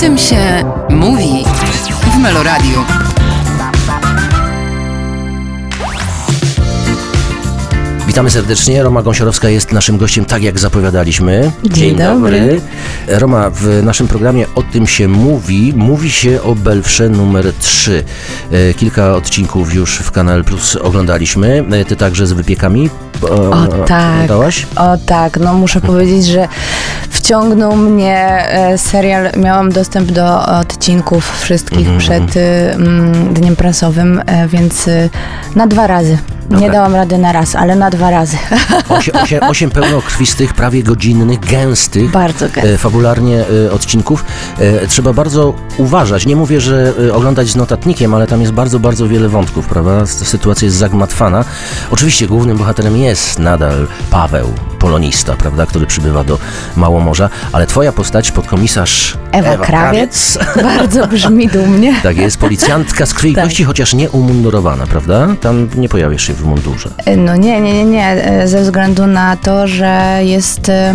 Tym się mówi w Meloradiu. Witamy serdecznie. Roma Gąsiorowska jest naszym gościem, tak jak zapowiadaliśmy. Dzień dobry. Roma, w naszym programie o tym się mówi. Mówi się o Belfrze numer 3. E, Kilka odcinków już w Kanal Plus oglądaliśmy. E, Ty także z wypiekami O tak, oglądałaś? o tak, no muszę powiedzieć, że wciągnął mnie e, serial, miałam dostęp do odcinków wszystkich Mhm, przed y, mm, dniem prasowym, więc na dwa razy. Nie Dobra. dałam rady na raz, ale na dwa razy. Osiem, osiem, osiem pełnokrwistych, prawie godzinnych, gęstych, Bardzo gęsto. e, fabularnie e, odcinków. E, Trzeba bardzo uważać. Nie mówię, że oglądać z notatnikiem, ale tam jest bardzo, bardzo wiele wątków, prawda? Sytuacja jest zagmatwana. Oczywiście głównym bohaterem jest nadal Paweł, polonista, prawda, który przybywa do Małomorza, ale twoja postać, podkomisarz Ewa, Krawiec. Bardzo brzmi dumnie. Tak jest, policjantka z krwi Tak. kości, chociaż nie umundurowana, prawda? Tam nie pojawiasz się w mundurze. No nie, nie, nie, nie, e, ze względu na to, że jest e,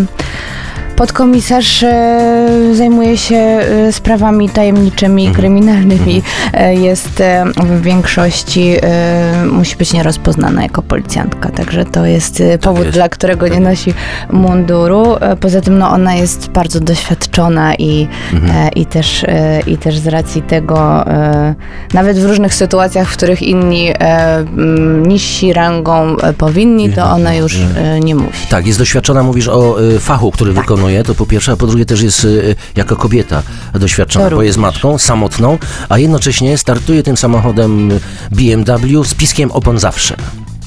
podkomisarz, e, zajmuje się e, sprawami tajemniczymi, Mhm. kryminalnymi, e, jest w większości, musi być nierozpoznana jako policjantka, także to jest e, powód, jest. dla którego nie nosi munduru. Poza tym no, ona jest bardzo doświadczona i, Mhm. i, też, i też z racji tego, nawet w różnych sytuacjach, w których inni niżsi rangą powinni, to ona już nie musi. Tak, jest doświadczona, mówisz o fachu, który wykonuje, to po pierwsze, a po drugie też jest y, jako kobieta doświadczona, To bo jest matką, samotną, a jednocześnie startuje tym samochodem BMW z piskiem opon zawsze.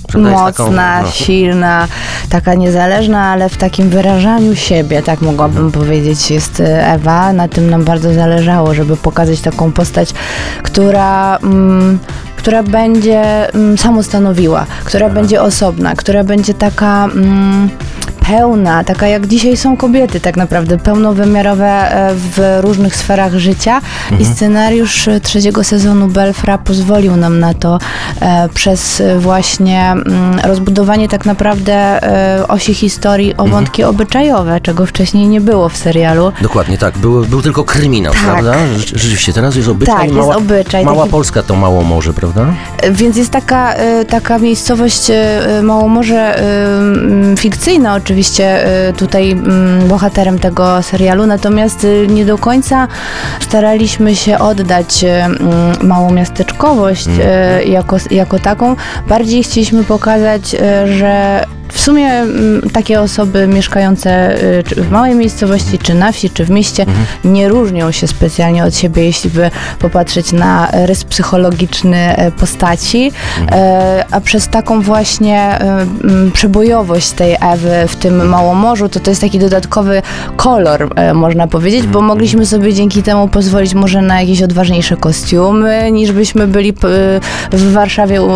Prawda? Jest taką, Mocna, no, silna, taka niezależna, ale w takim wyrażaniu siebie, tak mogłabym powiedzieć, jest e, Ewa. Na tym nam bardzo zależało, żeby pokazać taką postać, która. Mm, która będzie mm, samostanowiła, która będzie osobna, która będzie taka mm, pełna, taka jak dzisiaj są kobiety tak naprawdę, pełnowymiarowe e, w różnych sferach życia i scenariusz e, trzeciego sezonu Belfra pozwolił nam na to e, przez właśnie mm, rozbudowanie tak naprawdę osi historii o wątki obyczajowe, czego wcześniej nie było w serialu. Dokładnie tak, był, był tylko kryminał, Tak. prawda? Rze- Rzeczywiście, teraz jest obyczaj, Tak, jest mała, obyczaj, mała taki- Polska to mało morze, prawda? Więc jest taka, taka miejscowość Małomorze fikcyjna oczywiście e, tutaj mm, bohaterem tego serialu, natomiast e, nie do końca staraliśmy się oddać e, mm, małomiasteczkowość e, jako, jako taką. Bardziej chcieliśmy pokazać, że w sumie mm, takie osoby mieszkające y, czy w małej miejscowości, czy na wsi, czy w mieście nie różnią się specjalnie od siebie, jeśli by popatrzeć na rys psychologiczny e, postaci, E, a przez taką właśnie e, przebojowość tej Ewy w tym Małomorzu, to to jest taki dodatkowy kolor, można powiedzieć, bo mogliśmy sobie dzięki temu pozwolić może na jakieś odważniejsze kostiumy, niż byśmy byli w Warszawie u,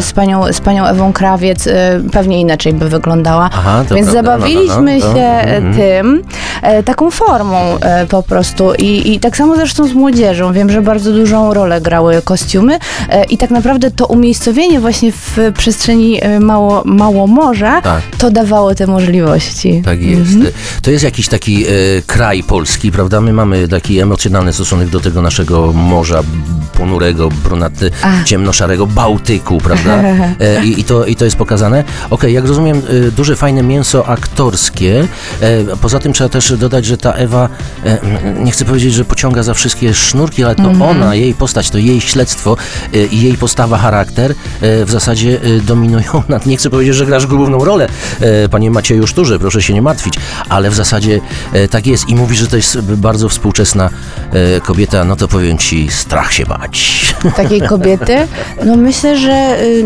z, panią, z panią Ewą Krawiec, pewnie inaczej by wyglądała. Aha, Więc zabawiliśmy no, no, no, się mhm. tym, e, taką formą e, po prostu. I, I tak samo zresztą z młodzieżą. Wiem, że bardzo dużą rolę grały kostiumy e, i tak naprawdę to umiejscowienie właśnie w przestrzeni e, mało, mało morza, Tak. to dawało te możliwości. Tak jest. To jest jakiś taki e, kraj polski, prawda? My mamy taki emocjonalny stosunek do tego naszego morza ponurego, brunaty, ciemnoszarego Bałtyku, prawda? E, i, i, to, I to jest pokazane. Okej, jak rozumiem, e, duże, fajne mięso aktorskie. E, poza tym trzeba też dodać, że ta Ewa, e, nie chcę powiedzieć, że pociąga za wszystkie sznurki, ale to ona, jej postać, to jej śledztwo e, i jej postawa, charakter e, w zasadzie dominują nad, nie chcę powiedzieć, że grasz główną rolę, panie Macieju Szturze, proszę się nie martwić, ale w zasadzie tak jest i mówi, że to jest bardzo współczesna kobieta, no to powiem ci, strach się bać. takiej kobiety. No myślę, że y,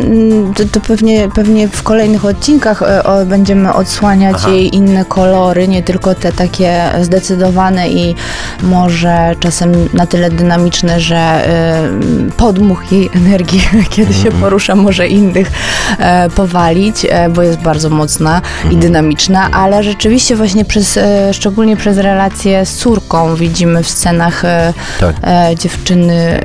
to, to pewnie, pewnie w kolejnych odcinkach y, o, będziemy odsłaniać Aha. jej inne kolory, nie tylko te takie zdecydowane i może czasem na tyle dynamiczne, że y, podmuch jej energii, kiedy się porusza, może innych e, powalić, e, bo jest bardzo mocna i dynamiczna, ale rzeczywiście właśnie przez, e, szczególnie przez relację z córką widzimy w scenach Tak. dziewczyny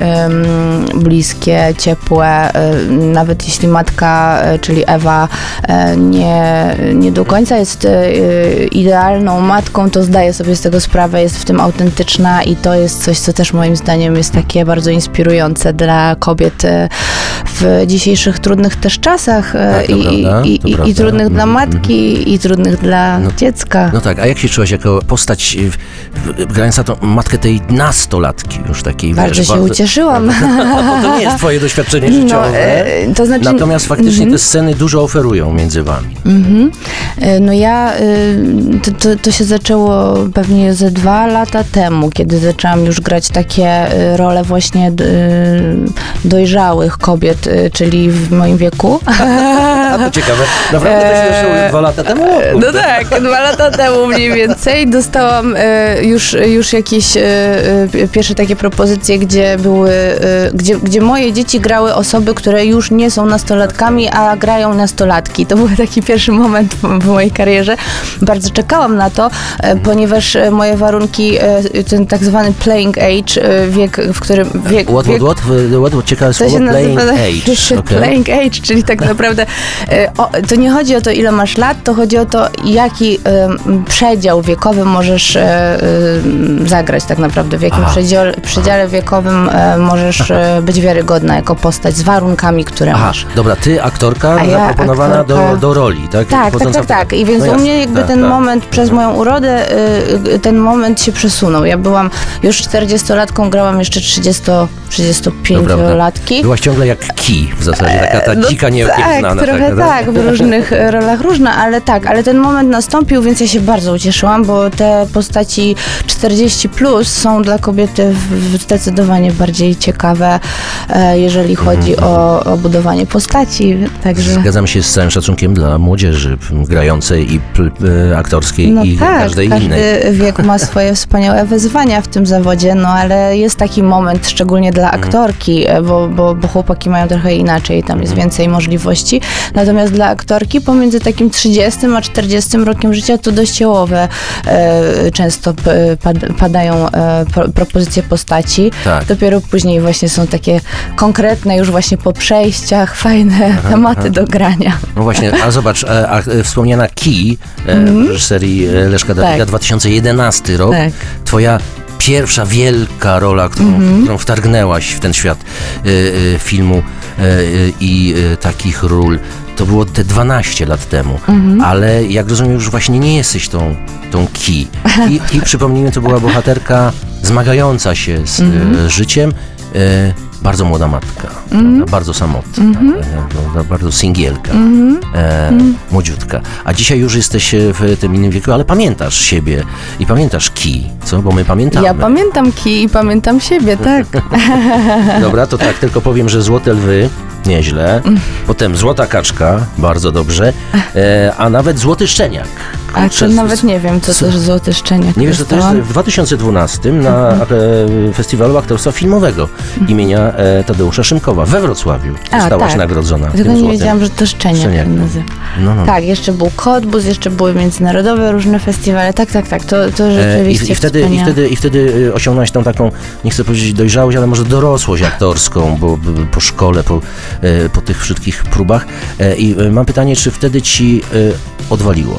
bliskie, ciepłe. e, Nawet jeśli matka, e, czyli Ewa, e, nie, nie do końca jest idealną matką, to zdaje sobie z tego sprawę, jest w tym autentyczna i to jest coś, co też moim zdaniem jest takie bardzo inspirujące dla kobiet w dzisiejszych trudnych też czasach e, Tak, i, prawda, i, i, i trudnych dla Mhm, matki, i trudnych dla No- dziecka. No tak, a jak się czułaś jako postać w- w- grająca tą matkę tej nastolatki już takiej? Bardzo wiesz, się ucieszyłam. To nie jest twoje doświadczenie życiowe. e, to znaczy- Natomiast faktycznie Mhm. te sceny dużo oferują między wami. Mhm. E, No ja, to, to, to się zaczęło pewnie ze dwa lata temu, kiedy zaczęłam już grać takie role właśnie dojrzałych kobiet, czyli w moim wieku. A to ciekawe. Naprawdę to się zaczęło dwa lata temu? No tak, dwa lata temu mniej więcej dostałam e, już, już jakieś e, e, pierwsze takie propozycje, gdzie były, e, gdzie, gdzie moje dzieci grały osoby, które już nie są nastolatkami, a grają nastolatki. To był taki pierwszy moment w, mojej karierze. Bardzo czekałam na to, e, ponieważ e, moje warunki, e, ten tak zwany playing age, e, wiek, w którym... Wiek, What, wiek, what, what? What, what? Ciekawe słowo? Playing nazywa age. okej. playing age, czyli tak naprawdę e, o, to nie chodzi o to, ile masz lat, to chodzi o to, jaki em, przedział wiekowy możesz em, zagrać tak naprawdę, w jakim przedziale, przedziale wiekowym e, możesz być wiarygodna jako postać z warunkami, które Aha, masz. dobra, ty aktorka A ja zaproponowana do, aktorka. do roli, tak? Tak, tak, tak, tak. I więc No u jasne, mnie jakby tak, ten tak. moment przez moją urodę, y, y, ten moment się przesunął. Ja byłam już 40-latką, grałam jeszcze 30, To prawda. 35-latki. Byłaś ciągle jak w zasadzie, taka ta No dzika tak, nieokiełznana. trochę taka, tak, w różnych rolach różne, ale tak, ale ten moment nastąpił, więc ja się bardzo ucieszyłam, bo te postaci 40 plus są dla kobiety zdecydowanie bardziej ciekawe, e, jeżeli chodzi Mhm, o, o budowanie postaci, także... Zgadzam się z całym szacunkiem dla młodzieży grającej i e, aktorskiej No i tak, każdej każdy innej. wiek ma swoje wspaniałe wyzwania w tym zawodzie, no ale jest taki moment, szczególnie dla Mhm. aktorki, e, bo, bo, bo chłopaki mają trochę inaczej, tam Mhm. jest więcej możliwości. Natomiast dla aktorki pomiędzy takim 30 a 40 rokiem życia to dość jałowe e, często padają e, pro, propozycje postaci. Tak. Dopiero później właśnie są takie konkretne, już właśnie po przejściach, fajne tematy do grania. No właśnie, a zobacz, e, a, e, wspomniana Kij e, w reżyserii e, Leszka Dawida, Tak. 2011 rok, Tak. twoja pierwsza wielka rola, którą, Mhm. którą wtargnęłaś w ten świat e, e, filmu e, i takich ról. To było te 12 lat temu, Mhm. ale jak rozumiem, już właśnie nie jesteś tą, tą Ki. Ki, Ki przypomnijmy, to była bohaterka zmagająca się z Mhm. e, życiem. E, bardzo młoda matka, Mhm. prawda? bardzo samotna, e, prawda? bardzo singielka, e, młodziutka. A dzisiaj już jesteś e, w tym innym wieku, ale pamiętasz siebie i pamiętasz Ki, co? Bo my pamiętamy. Ja pamiętam Ki i pamiętam siebie, tak. Dobra, to tak, tylko powiem, że Złote Lwy, nieźle. Potem Złota Kaczka, bardzo dobrze. E, a nawet Złoty Szczeniak. A Kurczę, to nawet nie wiem, co to jest złoty szczeniak. Nie wiesz, że to jest dostałam. w 2012 na Mhm. e, Festiwalu Aktorstwa Filmowego imienia e, Tadeusza Szymkowa we Wrocławiu. A, Zostałaś tak. nagrodzona. Tylko tym nie wiedziałam, że to szczeniak Szczeniak. się nazywa. No, no. Tak, jeszcze był Kotbus, jeszcze były międzynarodowe różne festiwale. Tak, tak, tak, to, to E, rzeczywiście I, i, wtedy, i, wspaniałe. wtedy, I wtedy e, osiągnąłeś tą taką, nie chcę powiedzieć dojrzałość, ale może dorosłość aktorską, bo, po szkole, po, po tych wszystkich próbach. E, I e, mam pytanie, czy wtedy ci e, odwaliło?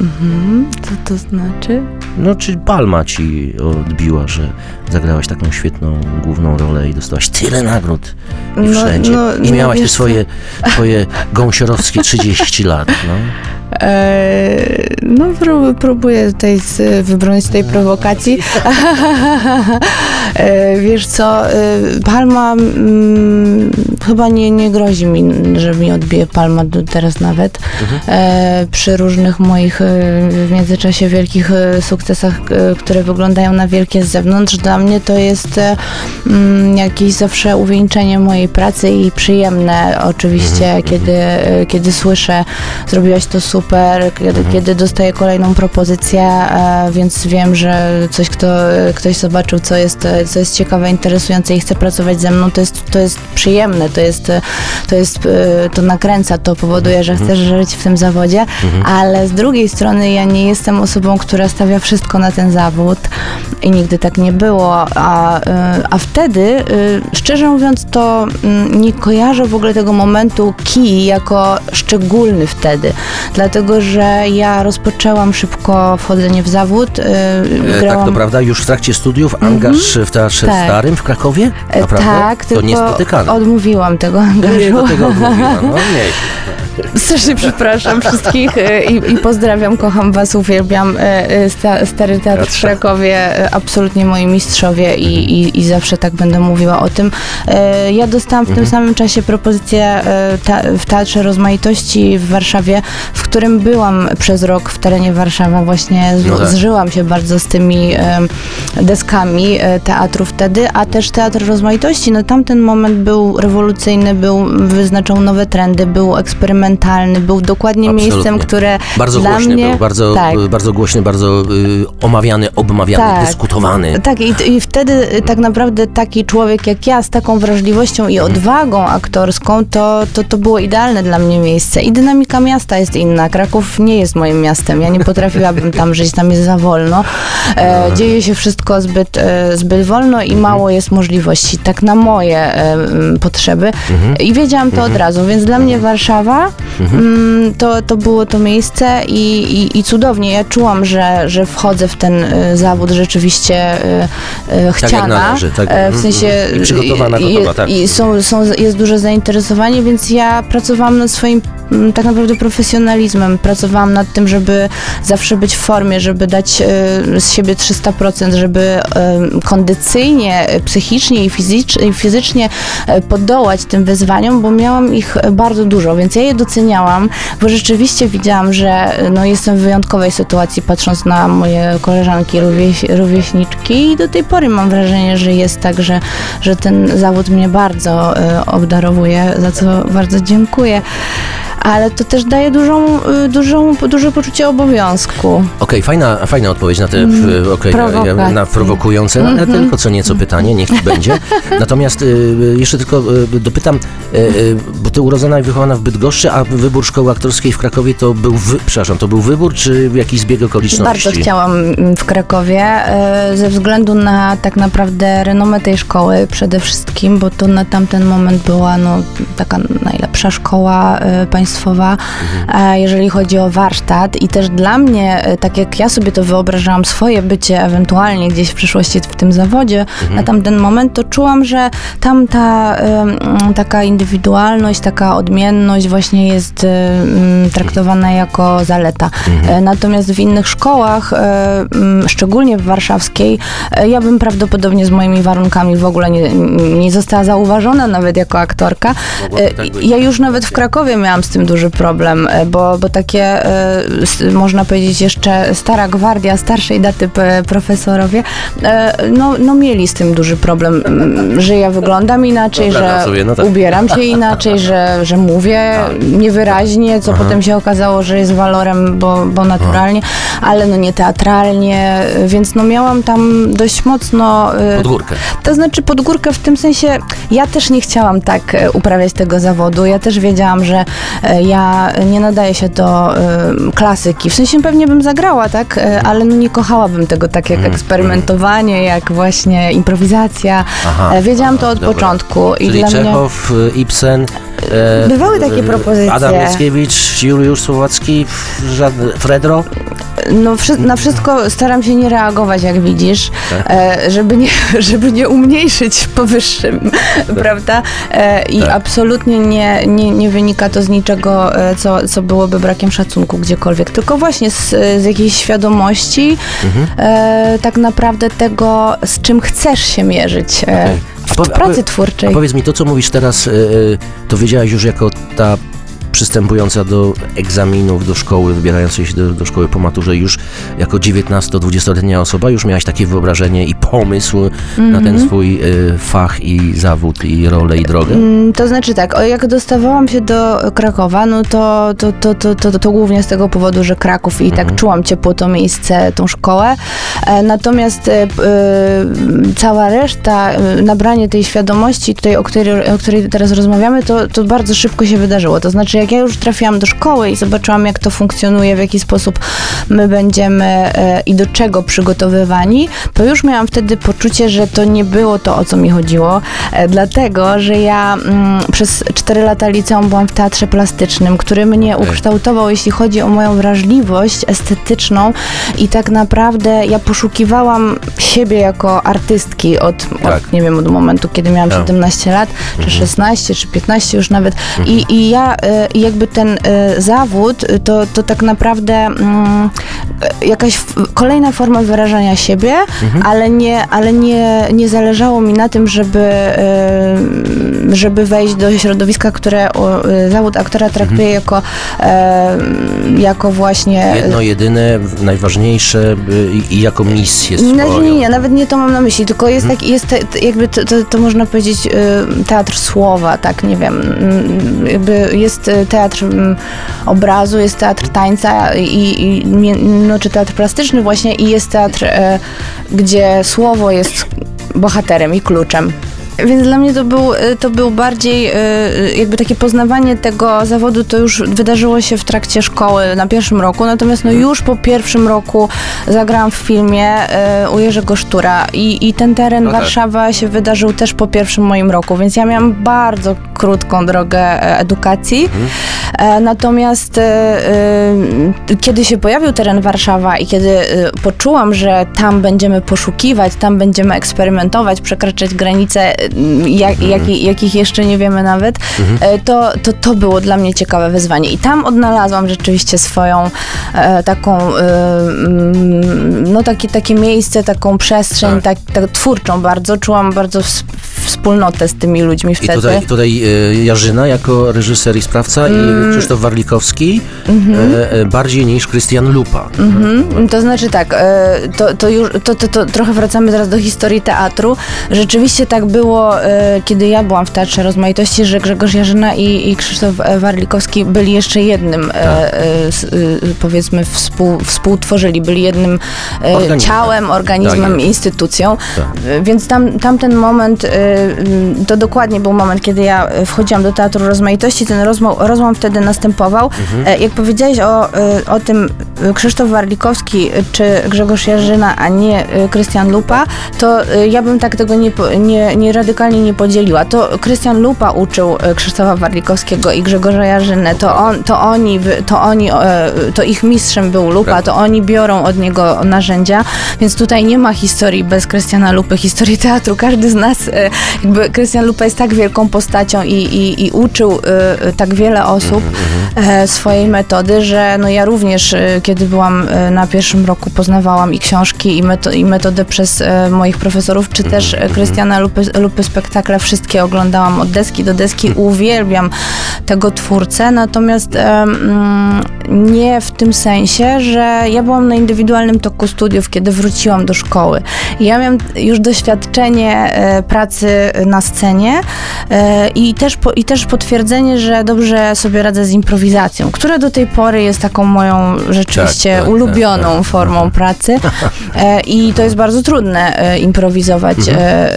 Mhm, co to znaczy? No, czy palma ci odbiła, że zagrałaś taką świetną główną rolę i dostałaś tyle nagród i No, wszędzie. no, I no, miałaś te wiesz co? swoje, swoje gąsiorowskie 30 lat, no. Eee, no, prób- próbuję tutaj z, wybronić tej prowokacji. eee, wiesz co, e, palma mm, chyba nie, nie grozi mi, że mi odbije palma do teraz nawet. Eee, przy różnych moich e, w międzyczasie wielkich e, sukcesach, e, które wyglądają na wielkie z zewnątrz, dla mnie to jest e, mm, jakieś zawsze uwieńczenie mojej pracy i przyjemne. Oczywiście, kiedy, e, kiedy słyszę, zrobiłaś to super, kiedy, kiedy dostaję kolejną propozycję, e, więc wiem, że coś, kto, ktoś zobaczył, co jest co jest ciekawe, interesujące i chce pracować ze mną, to jest, to jest przyjemne, to jest, to jest, e, to nakręca, to powoduje, że chcesz żyć w tym zawodzie, ale z drugiej strony ja nie jestem osobą, która stawia wszystko na ten zawód i nigdy tak nie było, a, e, a wtedy, e, szczerze mówiąc, to mm, nie kojarzę w ogóle tego momentu kij jako szczególny wtedy, dlatego, że ja rozpoczęłam szybko wchodzenie w zawód, grałam... Tak, to prawda, już w trakcie studiów angaż w Teatrze Tak. Starym w Krakowie? E, Naprawdę? Tak, to niespotykane. odmówiłam tego Nie, angażu. do tego odmówiła. No, nie. Strasznie przepraszam wszystkich e, i, i pozdrawiam, kocham was, uwielbiam e, sta, Stary Teatr w. Krakowie, absolutnie moi mistrzowie i, i, i zawsze tak będę mówiła o tym. Ja dostałam w tym samym czasie propozycję w Teatrze Rozmaitości w Warszawie, w którym byłam przez rok w terenie Warszawa, właśnie No tak. zżyłam się bardzo z tymi deskami e, teatru wtedy, a też Teatr Rozmaitości, no tamten moment był rewolucyjny, był, wyznaczał nowe trendy, był eksperymentalny, był dokładnie Absolutnie. miejscem, które Bardzo dla głośny mnie... był, bardzo, tak. bardzo głośny, bardzo y, omawiany, obmawiany, Tak. dyskutowany. Tak, i, i wtedy y, tak naprawdę taki człowiek jak ja, z taką wrażliwością i odwagą aktorską, to, to, to było idealne dla mnie miejsce. I dynamika miasta jest inna. Kraków nie jest moim miastem. Ja nie potrafiłabym tam żyć, tam jest za wolno. E, dzieje się wszystko zbyt, e, zbyt wolno i mało jest możliwości, tak na moje e, potrzeby. I wiedziałam to od razu, więc dla mnie Warszawa mm, to, to było to miejsce i, i, i cudownie. Ja czułam, że, że wchodzę w ten e, zawód rzeczywiście e, jak chciana. tak. E, w Mhm. sensie I przygotowana, gotowa, tak. i są, są, jest duże zainteresowanie, więc ja pracowałam nad swoim tak naprawdę profesjonalizmem. Pracowałam nad tym, żeby zawsze być w formie, żeby dać z siebie 300%, żeby e, kondycyjnie, e, psychicznie i, fizycz, i fizycznie e, podołać tym wyzwaniom, bo miałam ich e, bardzo dużo, więc ja je doceniałam, bo rzeczywiście widziałam, że e, no, jestem w wyjątkowej sytuacji, patrząc na moje koleżanki, rówieś, rówieśniczki i do tej pory mam wrażenie, że jest tak, że, że ten zawód mnie bardzo obdarowuje, za co bardzo dziękuję. Ale to też daje dużą, e, dużą, duże poczucie obowiązku. Okej, fajna, fajna odpowiedź na te w- okej, na, na prowokacje. Mhm. prowokujące, ale tylko co nieco pytanie, niech będzie. Natomiast y, jeszcze tylko y, dopytam, y, y, bo ty urodzona i wychowana w Bydgoszczy, a wybór szkoły aktorskiej w Krakowie to był, wy, przepraszam, to był wybór, czy jakiś zbieg okoliczności? Bardzo chciałam mm, w Krakowie ze względu na tak naprawdę renomę tej szkoły przede wszystkim, bo to na tamten moment była no, taka najlepsza szkoła e, państwowa, e, jeżeli chodzi o warsztat i też dla mnie, e, tak jak ja sobie to wyobrażałam, swoje bycie ewentualnie gdzieś w przyszłości w tym zawodzie, na tamten moment, to czułam, że tam ta taka indywidualność, taka odmienność właśnie jest em, traktowana jako zaleta. E, Natomiast w innych szkołach, e, szczególnie w warszawskiej, e, ja bym prawdopodobnie z moimi warunkami w ogóle nie, nie została zauważona nawet jako aktorka. E, tak. Ja już nawet w Krakowie miałam z tym duży problem, e, bo, bo takie, e, można powiedzieć, jeszcze stara gwardia, starszej daty profesorowie, e, no, no mieli z tym duży problem, m, że ja wyglądam inaczej, Wyobrażam że sobie, no tak. ubieram się inaczej, że, że mówię niewyraźnie, co potem się okazało, że jest walorem, bo, bo naturalnie, ale no nie teatralnie, więc no miałam tam dość mocno... Pod górkę. to znaczy pod górkę w tym sensie, ja też nie chciałam tak uprawiać tego zawodu. Ja też wiedziałam, że ja nie nadaję się do e, klasyki. W sensie pewnie bym zagrała, tak, E, ale no nie kochałabym tego tak jak eksperymentowanie, jak właśnie improwizacja. Aha, E, Wiedziałam to aha, od dobra. początku. I Czyli mnie... Czechow, y, Ibsen. E, Bywały takie e, propozycje. Adam Mickiewicz, Juliusz Słowacki, żadne- Fredro. No, wszy- na wszystko staram się nie reagować, jak widzisz, Tak. e, żeby, nie, żeby nie umniejszyć powyższym, prawda? E, I Tak. absolutnie nie, nie, nie wynika to z niczego, e, co, co byłoby brakiem szacunku gdziekolwiek, tylko właśnie z, z jakiejś świadomości Mhm. e, tak naprawdę tego, z czym chcesz się mierzyć e, Okej. Powie- pracy twórczej. A powiedz mi, to co mówisz teraz, y, y, to wiedziałaś już jako ta przystępująca do egzaminów, do szkoły, wybierającej się do, do szkoły po maturze, już jako 19-20-letnia osoba, już miałaś takie wyobrażenie i pomysł na Mhm. ten swój y, fach i zawód i rolę i drogę? Mm, To znaczy tak, jak dostawałam się do Krakowa, no to, to, to, to, to, to głównie z tego powodu, że Kraków i tak czułam ciepło to miejsce, tą szkołę. E, Natomiast e, cała reszta, nabranie tej świadomości, tutaj, o, której, o której teraz rozmawiamy, to, to bardzo szybko się wydarzyło. To znaczy, jak ja już trafiłam do szkoły i zobaczyłam, jak to funkcjonuje, w jaki sposób my będziemy e, i do czego przygotowywani, to już miałam wtedy poczucie, że to nie było to, o co mi chodziło, e, dlatego, że ja mm, przez 4 lata liceum byłam w teatrze plastycznym, który mnie ukształtował, jeśli chodzi o moją wrażliwość estetyczną. I tak naprawdę ja poszukiwałam siebie jako artystki od, Tak. od nie wiem, od momentu, kiedy miałam Tak. 17 lat, czy 16, czy 15 już nawet. I, i ja e, jakby ten e, zawód to, to tak naprawdę mm, jakaś kolejna forma wyrażania siebie, ale, nie, ale nie, nie zależało mi na tym, żeby, e, żeby wejść do środowiska, które e, zawód aktora traktuje jako, e, jako właśnie Jedno, jedyne, najważniejsze i, jako misję swoją. no, nie, nie, nawet nie to mam na myśli, tylko jest tak, jest jakby to, to, to można powiedzieć teatr słowa, tak, nie wiem, jakby jest teatr mm, obrazu, jest teatr tańca i, i no, czy teatr plastyczny właśnie i jest teatr, e, gdzie słowo jest bohaterem i kluczem. Więc dla mnie to był, y, to był bardziej y, jakby takie poznawanie tego zawodu, to już wydarzyło się w trakcie szkoły na pierwszym roku, natomiast no już po pierwszym roku zagrałam w filmie y, u Jerzego Sztura i, i ten teren No tak. Warszawa się wydarzył też po pierwszym moim roku, więc ja miałam bardzo krótką drogę e, edukacji. E, Natomiast e, e, kiedy się pojawił teren Warszawa i kiedy e, poczułam, że tam będziemy poszukiwać, tam będziemy eksperymentować, przekraczać granice, e, jak, jaki- jakich jeszcze nie wiemy nawet, e, to, to to było dla mnie ciekawe wyzwanie. I tam odnalazłam rzeczywiście swoją e, taką, e, mm, no takie, takie miejsce, taką przestrzeń, tak. tak, twórczą bardzo. Czułam bardzo ws- wspólnotę z tymi ludźmi I wtedy. tutaj, tutaj y, Jarzyna jako reżyser i sprawca Mm. i Krzysztof Warlikowski Mhm. e, e, bardziej niż Krystian Lupa. Mhm. To znaczy tak, e, to, to już to, to, to trochę wracamy teraz do historii teatru. Rzeczywiście tak było, kiedy ja byłam w Teatrze Rozmaitości, że Grzegorz Jarzyna i, i Krzysztof e, Warlikowski byli jeszcze jednym, e, s- e, powiedzmy, współ, współtworzyli, byli jednym ciałem, organizmem, Tak instytucją. Tak. Więc tam, tamten moment, to dokładnie był moment, kiedy ja wchodziłam do Teatru Rozmaitości, ten rozłam wtedy następował. E, Jak powiedziałeś o, e, o tym e, Krzysztof Warlikowski czy Grzegorz Jarzyna, a nie Krystian Lupa, to ja bym tak tego nie, nie, nie radykalnie nie podzieliła. To Krystian Lupa uczył Krzysztofa Warlikowskiego i Grzegorza Jarzynę, to, on, to oni, to oni, to ich mistrzem był Lupa, Prawda. to oni biorą od niego narzędzia, więc tutaj nie ma historii bez Krystiana Lupy, historii teatru. Każdy z nas, jakby Krystian Lupa jest tak wielką postacią i, i, i uczył tak wiele osób e, swojej metody, że no ja również, e, kiedy byłam e, na pierwszym roku, poznawałam i książki, i, meto, i metodę przez moich profesorów, czy też e, Krystiana Lupy, Lupy spektakle, wszystkie oglądałam od deski do deski, uwielbiam tego twórcę, natomiast mm, nie w tym sensie, że ja byłam na indywidualnym toku studiów, kiedy wróciłam do szkoły. Ja miałam już doświadczenie pracy na scenie i, też po, i też potwierdzenie, że dobrze sobie radzę z improwizacją, która do tej pory jest taką moją rzeczywiście Tak, tak, ulubioną tak, tak. formą pracy. E, I to jest bardzo trudne e, improwizować Mhm. e, e,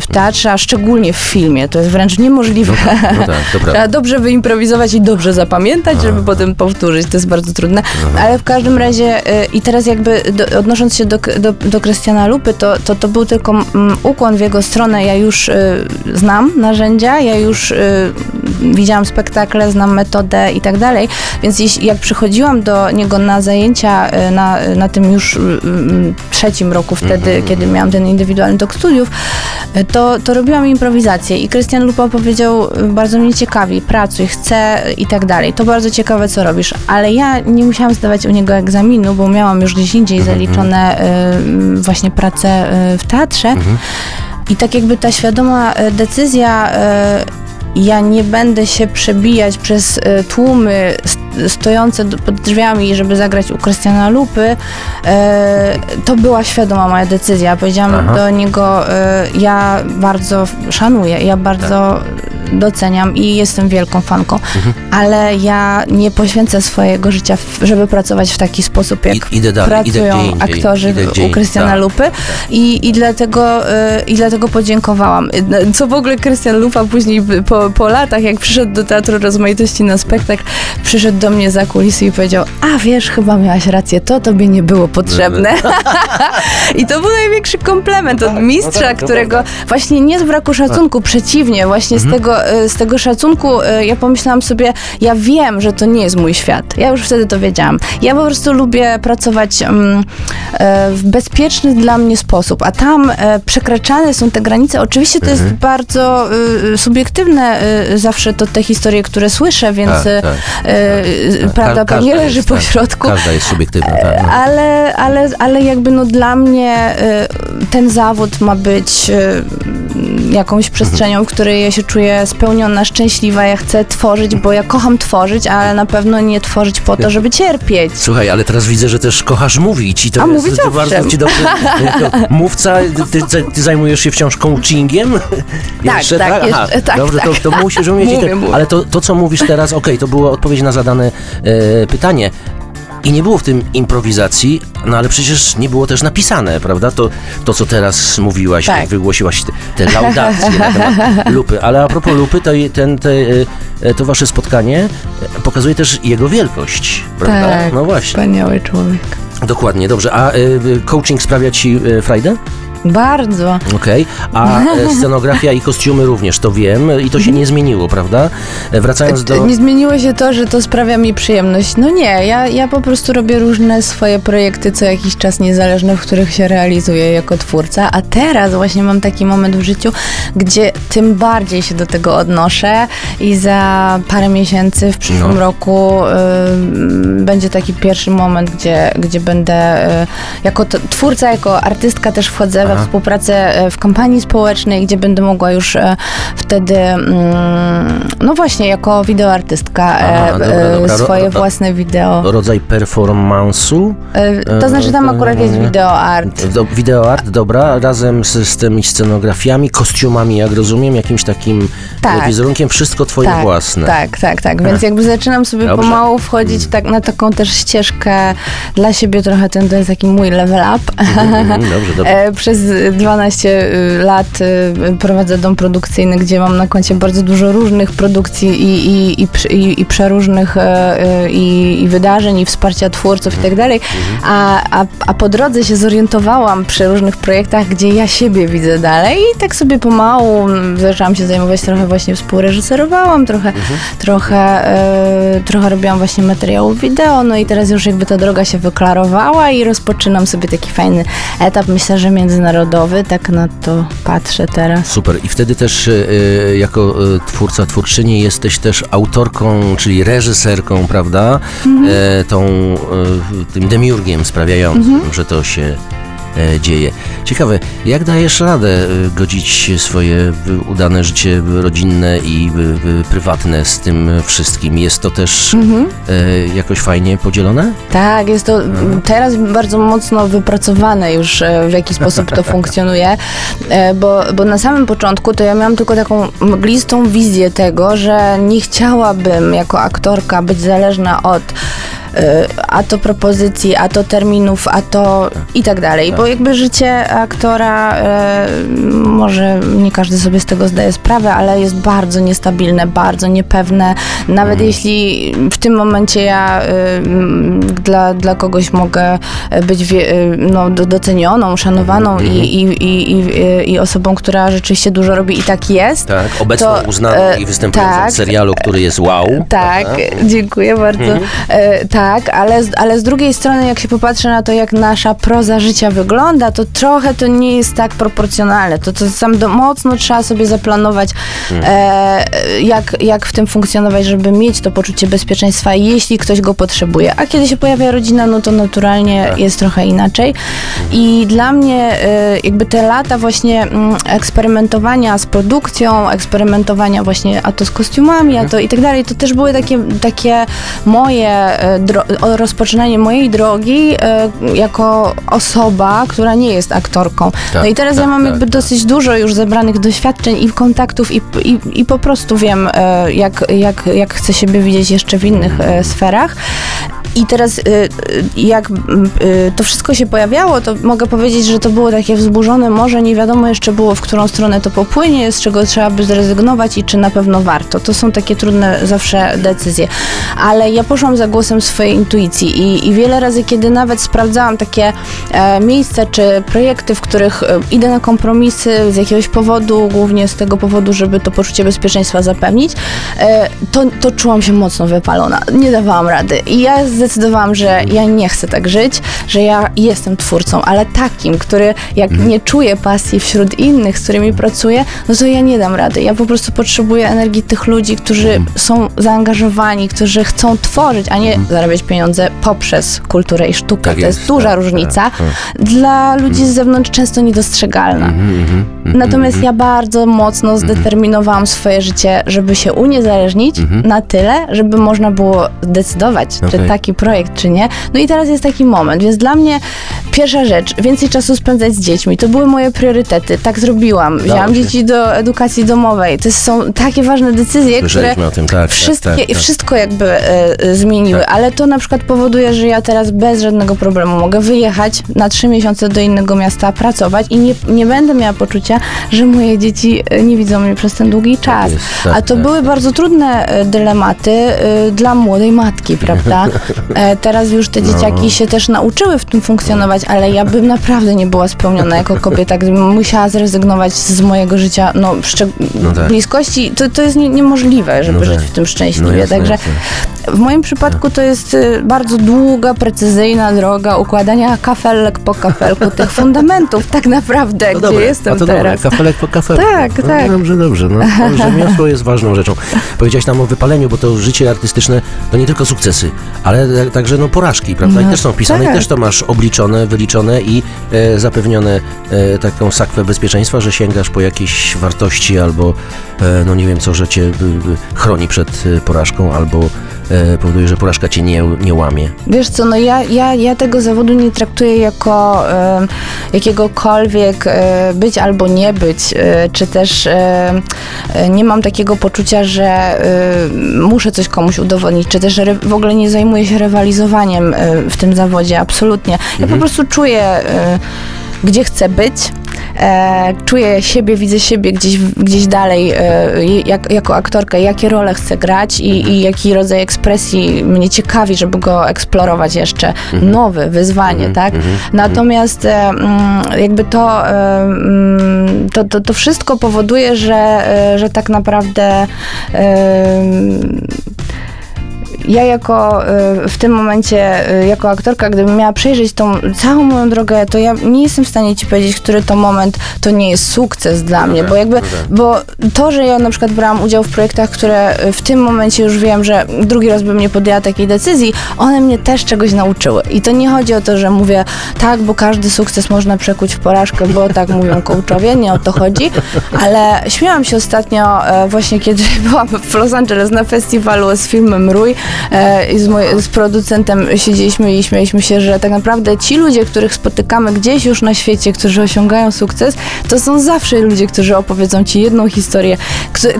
w teatrze, a szczególnie w filmie. To jest wręcz niemożliwe. No tak, to prawda. Trzeba dobrze wyimprowizować i dobrze zapamiętać, żeby potem powtórzyć. To jest bardzo trudne. Ale w każdym razie, y, i teraz jakby do, odnosząc się do, do, do Krystiana Lupy, to, to to był tylko mm, ukłon w jego stronę. Ja już y, znam narzędzia, ja już widziałam spektakle, znam metodę i tak dalej. Więc jeśli, jak przychodziłam do niego na zajęcia y, na, na tym już y, trzecim roku wtedy, kiedy miałam ten indywidualny tok studiów, y, to, to robiłam improwizację i Krystian Lupa powiedział, bardzo mnie ciekawi, pracuj, chcę i tak dalej. To bardzo ciekawe, co robisz. Ale ja nie musiałam zdawać u niego egzaminu, bo miałam już gdzieś indziej zaliczone y, właśnie pracę y, w teatrze. I tak jakby ta świadoma e, decyzja, e, ja nie będę się przebijać przez e, tłumy st- stojące pod drzwiami, żeby zagrać u Krystiana Lupy, e, to była świadoma moja decyzja. Powiedziałam Aha. do niego, e, ja bardzo szanuję, ja bardzo doceniam i jestem wielką fanką, ale ja nie poświęcę swojego życia, w- żeby pracować w taki sposób, jak I- idę dalej, idę pracują indziej, aktorzy idę u Krystiana tak, Lupy. I, i, dlatego, y, i dlatego podziękowałam. Co w ogóle Krystian Lupa później po, po latach, jak przyszedł do Teatru Rozmaitości na spektakl, przyszedł do mnie za kulisy i powiedział, a wiesz, chyba miałaś rację, to tobie nie było potrzebne. I to był największy komplement od mistrza, tak, którego właśnie nie z braku szacunku, przeciwnie, właśnie z, tego, y, z tego szacunku y, ja pomyślałam sobie, ja wiem, że to nie jest mój świat. Ja już wtedy to wiedziałam. Ja po prostu lubię pracować mm, e, w bezpieczny dla mnie sposób, a tam e, przekraczane są te granice. Oczywiście to jest bardzo subiektywne zawsze to te historie, które słyszę, więc Tak, tak, tak. prawda Ka- pewnie leży po tak. środku. Każda jest subiektywna, tak. No. Ale, ale, ale jakby no dla mnie ten zawód ma być jakąś przestrzenią, w której ja się czuję spełniona, szczęśliwa. Ja chcę tworzyć, bo ja kocham tworzyć, ale na pewno nie tworzyć po to, żeby cierpieć. Słuchaj, ale teraz widzę, że też kochasz mówić i to A jest, mówić to bardzo ci dobrze. Mówca, ty, ty, ty zajmujesz się wciąż coachingiem? Tak, Jeszcze, tak, jeszcze- tak, Dobrze, tak. To, to musisz umieć. i Mówię, te-. Ale to, to, co mówisz teraz, okej, to była odpowiedź na zadane e, pytanie. I nie było w tym improwizacji, no ale przecież nie było też napisane, prawda? To, to co teraz mówiłaś, Tak. wygłosiłaś te, te laudacje na temat lupy. Ale a propos lupy, to, ten, te, e, to wasze spotkanie e, pokazuje też jego wielkość, prawda? Tak, No właśnie. Wspaniały człowiek. Dokładnie, dobrze. A coaching sprawia ci frajdę? Bardzo. Okej. A e, scenografia i kostiumy również, to wiem. I to się nie zmieniło, prawda? E, Wracając do... Nie zmieniło się to, że to sprawia mi przyjemność. No nie, ja, ja po prostu robię różne swoje projekty co jakiś czas niezależne, w których się realizuję jako twórca, a teraz właśnie mam taki moment w życiu, gdzie tym bardziej się do tego odnoszę i za parę miesięcy w przyszłym No. roku y, będzie taki pierwszy moment, gdzie, gdzie będę y, jako t- twórca, jako artystka też wchodzę we Aha. współpracę y, w kampanii społecznej, gdzie będę mogła już y, wtedy, mm, no właśnie, jako wideoartystka Aha, e, dobra, e, dobra. Ro- swoje własne wideo. Rodzaj performance'u. E, To znaczy tam akurat jest wideo art. Do, wideoart, dobra, razem z, z tymi scenografiami, kostiumami, jak rozumiem, jakimś takim Tak. e, wizerunkiem, wszystko twoje Tak, własne. tak, tak, tak. Więc jakby zaczynam sobie Dobrze. pomału wchodzić tak, na taką też ścieżkę dla siebie trochę, ten to jest taki mój level up. Mhm, dobrze, dobrze. E, Przez 12 y, lat y, prowadzę dom produkcyjny, gdzie mam na koncie bardzo dużo różnych produkcji i, i, i, i, przeróżnych e, e, i, i wydarzeń, i wsparcia twórców i tak dalej. A, a, a po drodze się zorientowałam przy różnych projektach, gdzie ja siebie widzę dalej i tak sobie pomału mm, zaczęłam się zajmować trochę właśnie współreżyserowałam, trochę, trochę, e, trochę robiłam właśnie materiałów wideo, no i teraz już jakby ta droga się wyklarowała i rozpoczynam sobie taki fajny etap, myślę, że międzynarodowy, tak na to patrzę teraz. Super. I wtedy też e, e, jako e, twórca, twórczyni jesteś też autorką, czyli reżyserką, prawda? E, tą, tym demiurgiem sprawiającym, że to się dzieje. Ciekawe, jak dajesz radę e, godzić swoje e, udane życie rodzinne i e, e, prywatne z tym wszystkim? Jest to też e, jakoś fajnie podzielone? Tak, jest to teraz bardzo mocno wypracowane już, e, w jaki sposób to funkcjonuje, e, bo, bo na samym początku to ja miałam tylko taką mglistą wizję tego, że nie chciałabym jako aktorka być zależna od e, a to propozycji, a to terminów, a to i tak dalej, bo jakby życie aktora, e, może nie każdy sobie z tego zdaje sprawę, ale jest bardzo niestabilne, bardzo niepewne, nawet jeśli w tym momencie ja mm, dla, dla kogoś mogę być wie, y, no, do- docenioną, szanowaną i, i, i, i, i osobą, która rzeczywiście dużo robi i tak jest. Tak, obecną, To, uznaną e, i występującą tak. w serialu, który jest wow. Tak, prawda? dziękuję bardzo. E, tak, ale, z- ale z drugiej strony, jak się popatrzy na to, jak nasza proza życia wygląda, to trochę to nie jest tak proporcjonalne. To, to sam do, mocno trzeba sobie zaplanować, e, jak, jak w tym funkcjonować, żeby mieć to poczucie bezpieczeństwa, jeśli ktoś go potrzebuje. A kiedy się pojawia rodzina, no to naturalnie jest trochę inaczej. I dla mnie e, jakby te lata właśnie mm, eksperymentowania z produkcją, eksperymentowania właśnie a to z kostiumami, a to i tak dalej, to też były takie, takie moje e, rozpoczynanie mojej drogi e, jako osoba, która nie jest aktorką. Tak, no i teraz tak, ja mam tak, jakby tak. dosyć dużo już zebranych doświadczeń i kontaktów i, i, i po prostu wiem, e, jak, jak, jak chcę siebie widzieć jeszcze w innych e, sferach. I teraz y, y, jak y, to wszystko się pojawiało, to mogę powiedzieć, że to było takie wzburzone morze, nie wiadomo jeszcze było, w którą stronę to popłynie, z czego trzeba by zrezygnować i czy na pewno warto. To są takie trudne zawsze decyzje. Ale ja poszłam za głosem swojej intuicji i, i wiele razy, kiedy nawet sprawdzałam takie e, miejsca czy projekty, w których e, idę na kompromisy z jakiegoś powodu, głównie z tego powodu, żeby to poczucie bezpieczeństwa zapewnić, e, to, to czułam się mocno wypalona. Nie dawałam rady. I ja zdecydowałam, że ja nie chcę tak żyć, że ja jestem twórcą, ale takim, który jak nie czuje pasji wśród innych, z którymi pracuję, no to ja nie dam rady. Ja po prostu potrzebuję energii tych ludzi, którzy są zaangażowani, którzy chcą tworzyć, a nie zarabiać pieniądze poprzez kulturę i sztukę. Tak to jest, jest, duża tak, różnica. tak, tak. Dla ludzi z zewnątrz często niedostrzegalna. Mhm, mhm, mhm, Natomiast mhm. ja bardzo mocno zdeterminowałam swoje życie, żeby się uniezależnić na tyle, żeby można było decydować, czy Okej. taki projekt, czy nie. No i teraz jest taki moment, więc dla mnie pierwsza rzecz, więcej czasu spędzać z dziećmi. To były moje priorytety. Tak zrobiłam. Wzięłam dzieci do edukacji domowej. To są takie ważne decyzje, które Słyszeliśmy tym, tak. wszystkie, tak, tak, tak. wszystko jakby e, e, zmieniły, Tak. ale to na przykład powoduje, że ja teraz bez żadnego problemu mogę wyjechać na trzy miesiące do innego miasta, pracować i nie, nie będę miała poczucia, że moje dzieci e, nie widzą mnie przez ten długi czas. jest, tak, A to tak. były bardzo trudne e, dylematy e, dla młodej matki, prawda? Teraz już te No. dzieciaki się też nauczyły w tym funkcjonować, ale ja bym naprawdę nie była spełniona jako kobieta, gdybym musiała zrezygnować z mojego życia, no, No tak. bliskości. To, to jest nie, niemożliwe, żeby No żyć tak. w tym szczęśliwie. No jasne, Także jasne. W moim przypadku to jest y, bardzo długa, precyzyjna droga układania kafelek po kafelku tych fundamentów, tak naprawdę, No gdzie dobra, jestem a to teraz. Dobra, kafelek po kafelku. Tak, no, tak. Dobrze, dobrze. No, rzemiosło jest ważną rzeczą. Powiedziałaś nam o wypaleniu, bo to życie artystyczne to nie tylko sukcesy, ale tak- także no, porażki, prawda? I No, też są wpisane, tak. i też to masz obliczone, wyliczone i e, zapewnione e, taką sakwę bezpieczeństwa, że sięgasz po jakieś wartości albo, e, no nie wiem co, że cię e, e, chroni przed e, porażką albo powoduje, że porażka cię nie, nie łamie. Wiesz co, no ja, ja, ja tego zawodu nie traktuję jako e, jakiegokolwiek e, być albo nie być, e, czy też e, e, nie mam takiego poczucia, że e, muszę coś komuś udowodnić, czy też re, w ogóle nie zajmuję się rywalizowaniem e, w tym zawodzie, absolutnie. Ja po prostu czuję, e, gdzie chcę być. E, czuję siebie, widzę siebie gdzieś, gdzieś dalej e, jak, jako aktorka, jakie role chcę grać i, i jaki rodzaj ekspresji mnie ciekawi, żeby go eksplorować jeszcze. Nowy, wyzwanie, tak? Natomiast e, mm, jakby to, e, mm, to, to, to wszystko powoduje, że, e, że tak naprawdę e, ja jako y, w tym momencie, y, jako aktorka, gdybym miała przejrzeć tą całą moją drogę, to ja nie jestem w stanie ci powiedzieć, który to moment to nie jest sukces dla mnie, bo jakby, tak. bo to, że ja na przykład brałam udział w projektach, które y, w tym momencie już wiem, że drugi raz bym nie podjęła takiej decyzji, one mnie też czegoś nauczyły. I to nie chodzi o to, że mówię tak, bo każdy sukces można przekuć w porażkę, bo tak mówią coachowie, nie o to chodzi, ale śmiałam się ostatnio właśnie, kiedy byłam w Los Angeles na festiwalu z filmem Rój i z, moj, z producentem siedzieliśmy i śmialiśmy się, że tak naprawdę ci ludzie, których spotykamy gdzieś już na świecie, którzy osiągają sukces, to są zawsze ludzie, którzy opowiedzą ci jedną historię,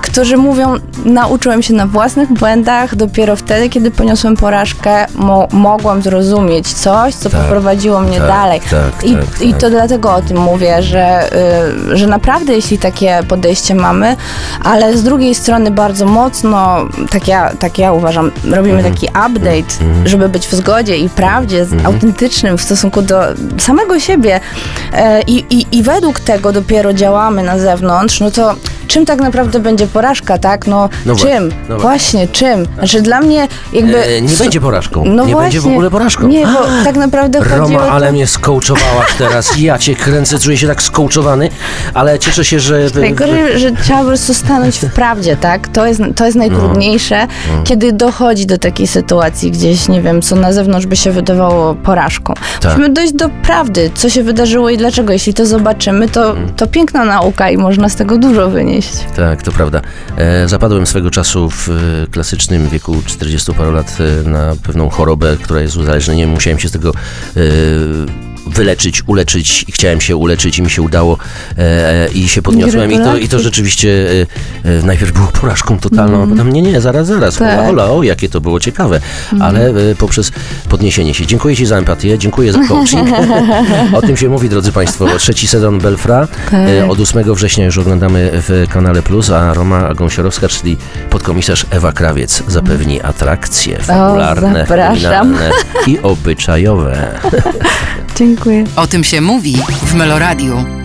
którzy, mówią, nauczyłem się na własnych błędach, dopiero wtedy, kiedy poniosłem porażkę, mo, mogłam zrozumieć coś, co Tak, poprowadziło mnie tak, dalej. tak, I, tak, I tak. to dlatego o tym mówię, że, y, że naprawdę jeśli takie podejście mamy, ale z drugiej strony bardzo mocno, tak ja, tak ja uważam, robimy Mhm. taki update, żeby być w zgodzie i prawdzie, z autentycznym w stosunku do samego siebie E, i, i, i według tego dopiero działamy na zewnątrz, no to czym tak naprawdę będzie porażka, tak? No, No czym? właśnie, no właśnie, czym? Znaczy dla mnie jakby... E, nie będzie porażką. No nie właśnie, będzie w ogóle porażką. Nie, bo tak naprawdę chodzi Roma, o to... ale mnie skołczowałaś teraz. Ja cię kręcę, czuję się tak skołczowany, ale cieszę się, że... Najgorzej, że trzeba po prostu stanąć w prawdzie, tak? To jest, to jest najtrudniejsze, kiedy dochodzi do takiej sytuacji gdzieś, nie wiem, co na zewnątrz by się wydawało porażką. Tak. Musimy dojść do prawdy, co się wydarzyło i dlaczego. Jeśli to zobaczymy, to, to piękna nauka i można z tego dużo wynieść. Tak, to prawda. E, zapadłem swego czasu w e, klasycznym wieku 40 paru lat e, na pewną chorobę, która jest uzależnieniem. Musiałem się z tego e, wyleczyć, uleczyć. I chciałem się uleczyć i mi się udało e, i się podniosłem. I to, i to rzeczywiście e, e, najpierw było porażką totalną, a potem nie, nie, zaraz, zaraz, Tak. hola, o jakie to było ciekawe, ale e, poprzez podniesienie się. Dziękuję Ci za empatię, dziękuję za coaching. o tym się mówi, drodzy Państwo, trzeci sezon Belfra e, od 8 września już oglądamy w kanale Plus, a Roma Gąsiorowska, czyli podkomisarz Ewa Krawiec zapewni atrakcje fabularne, kryminalne i obyczajowe. Dziękuję. O tym się mówi w Meloradiu.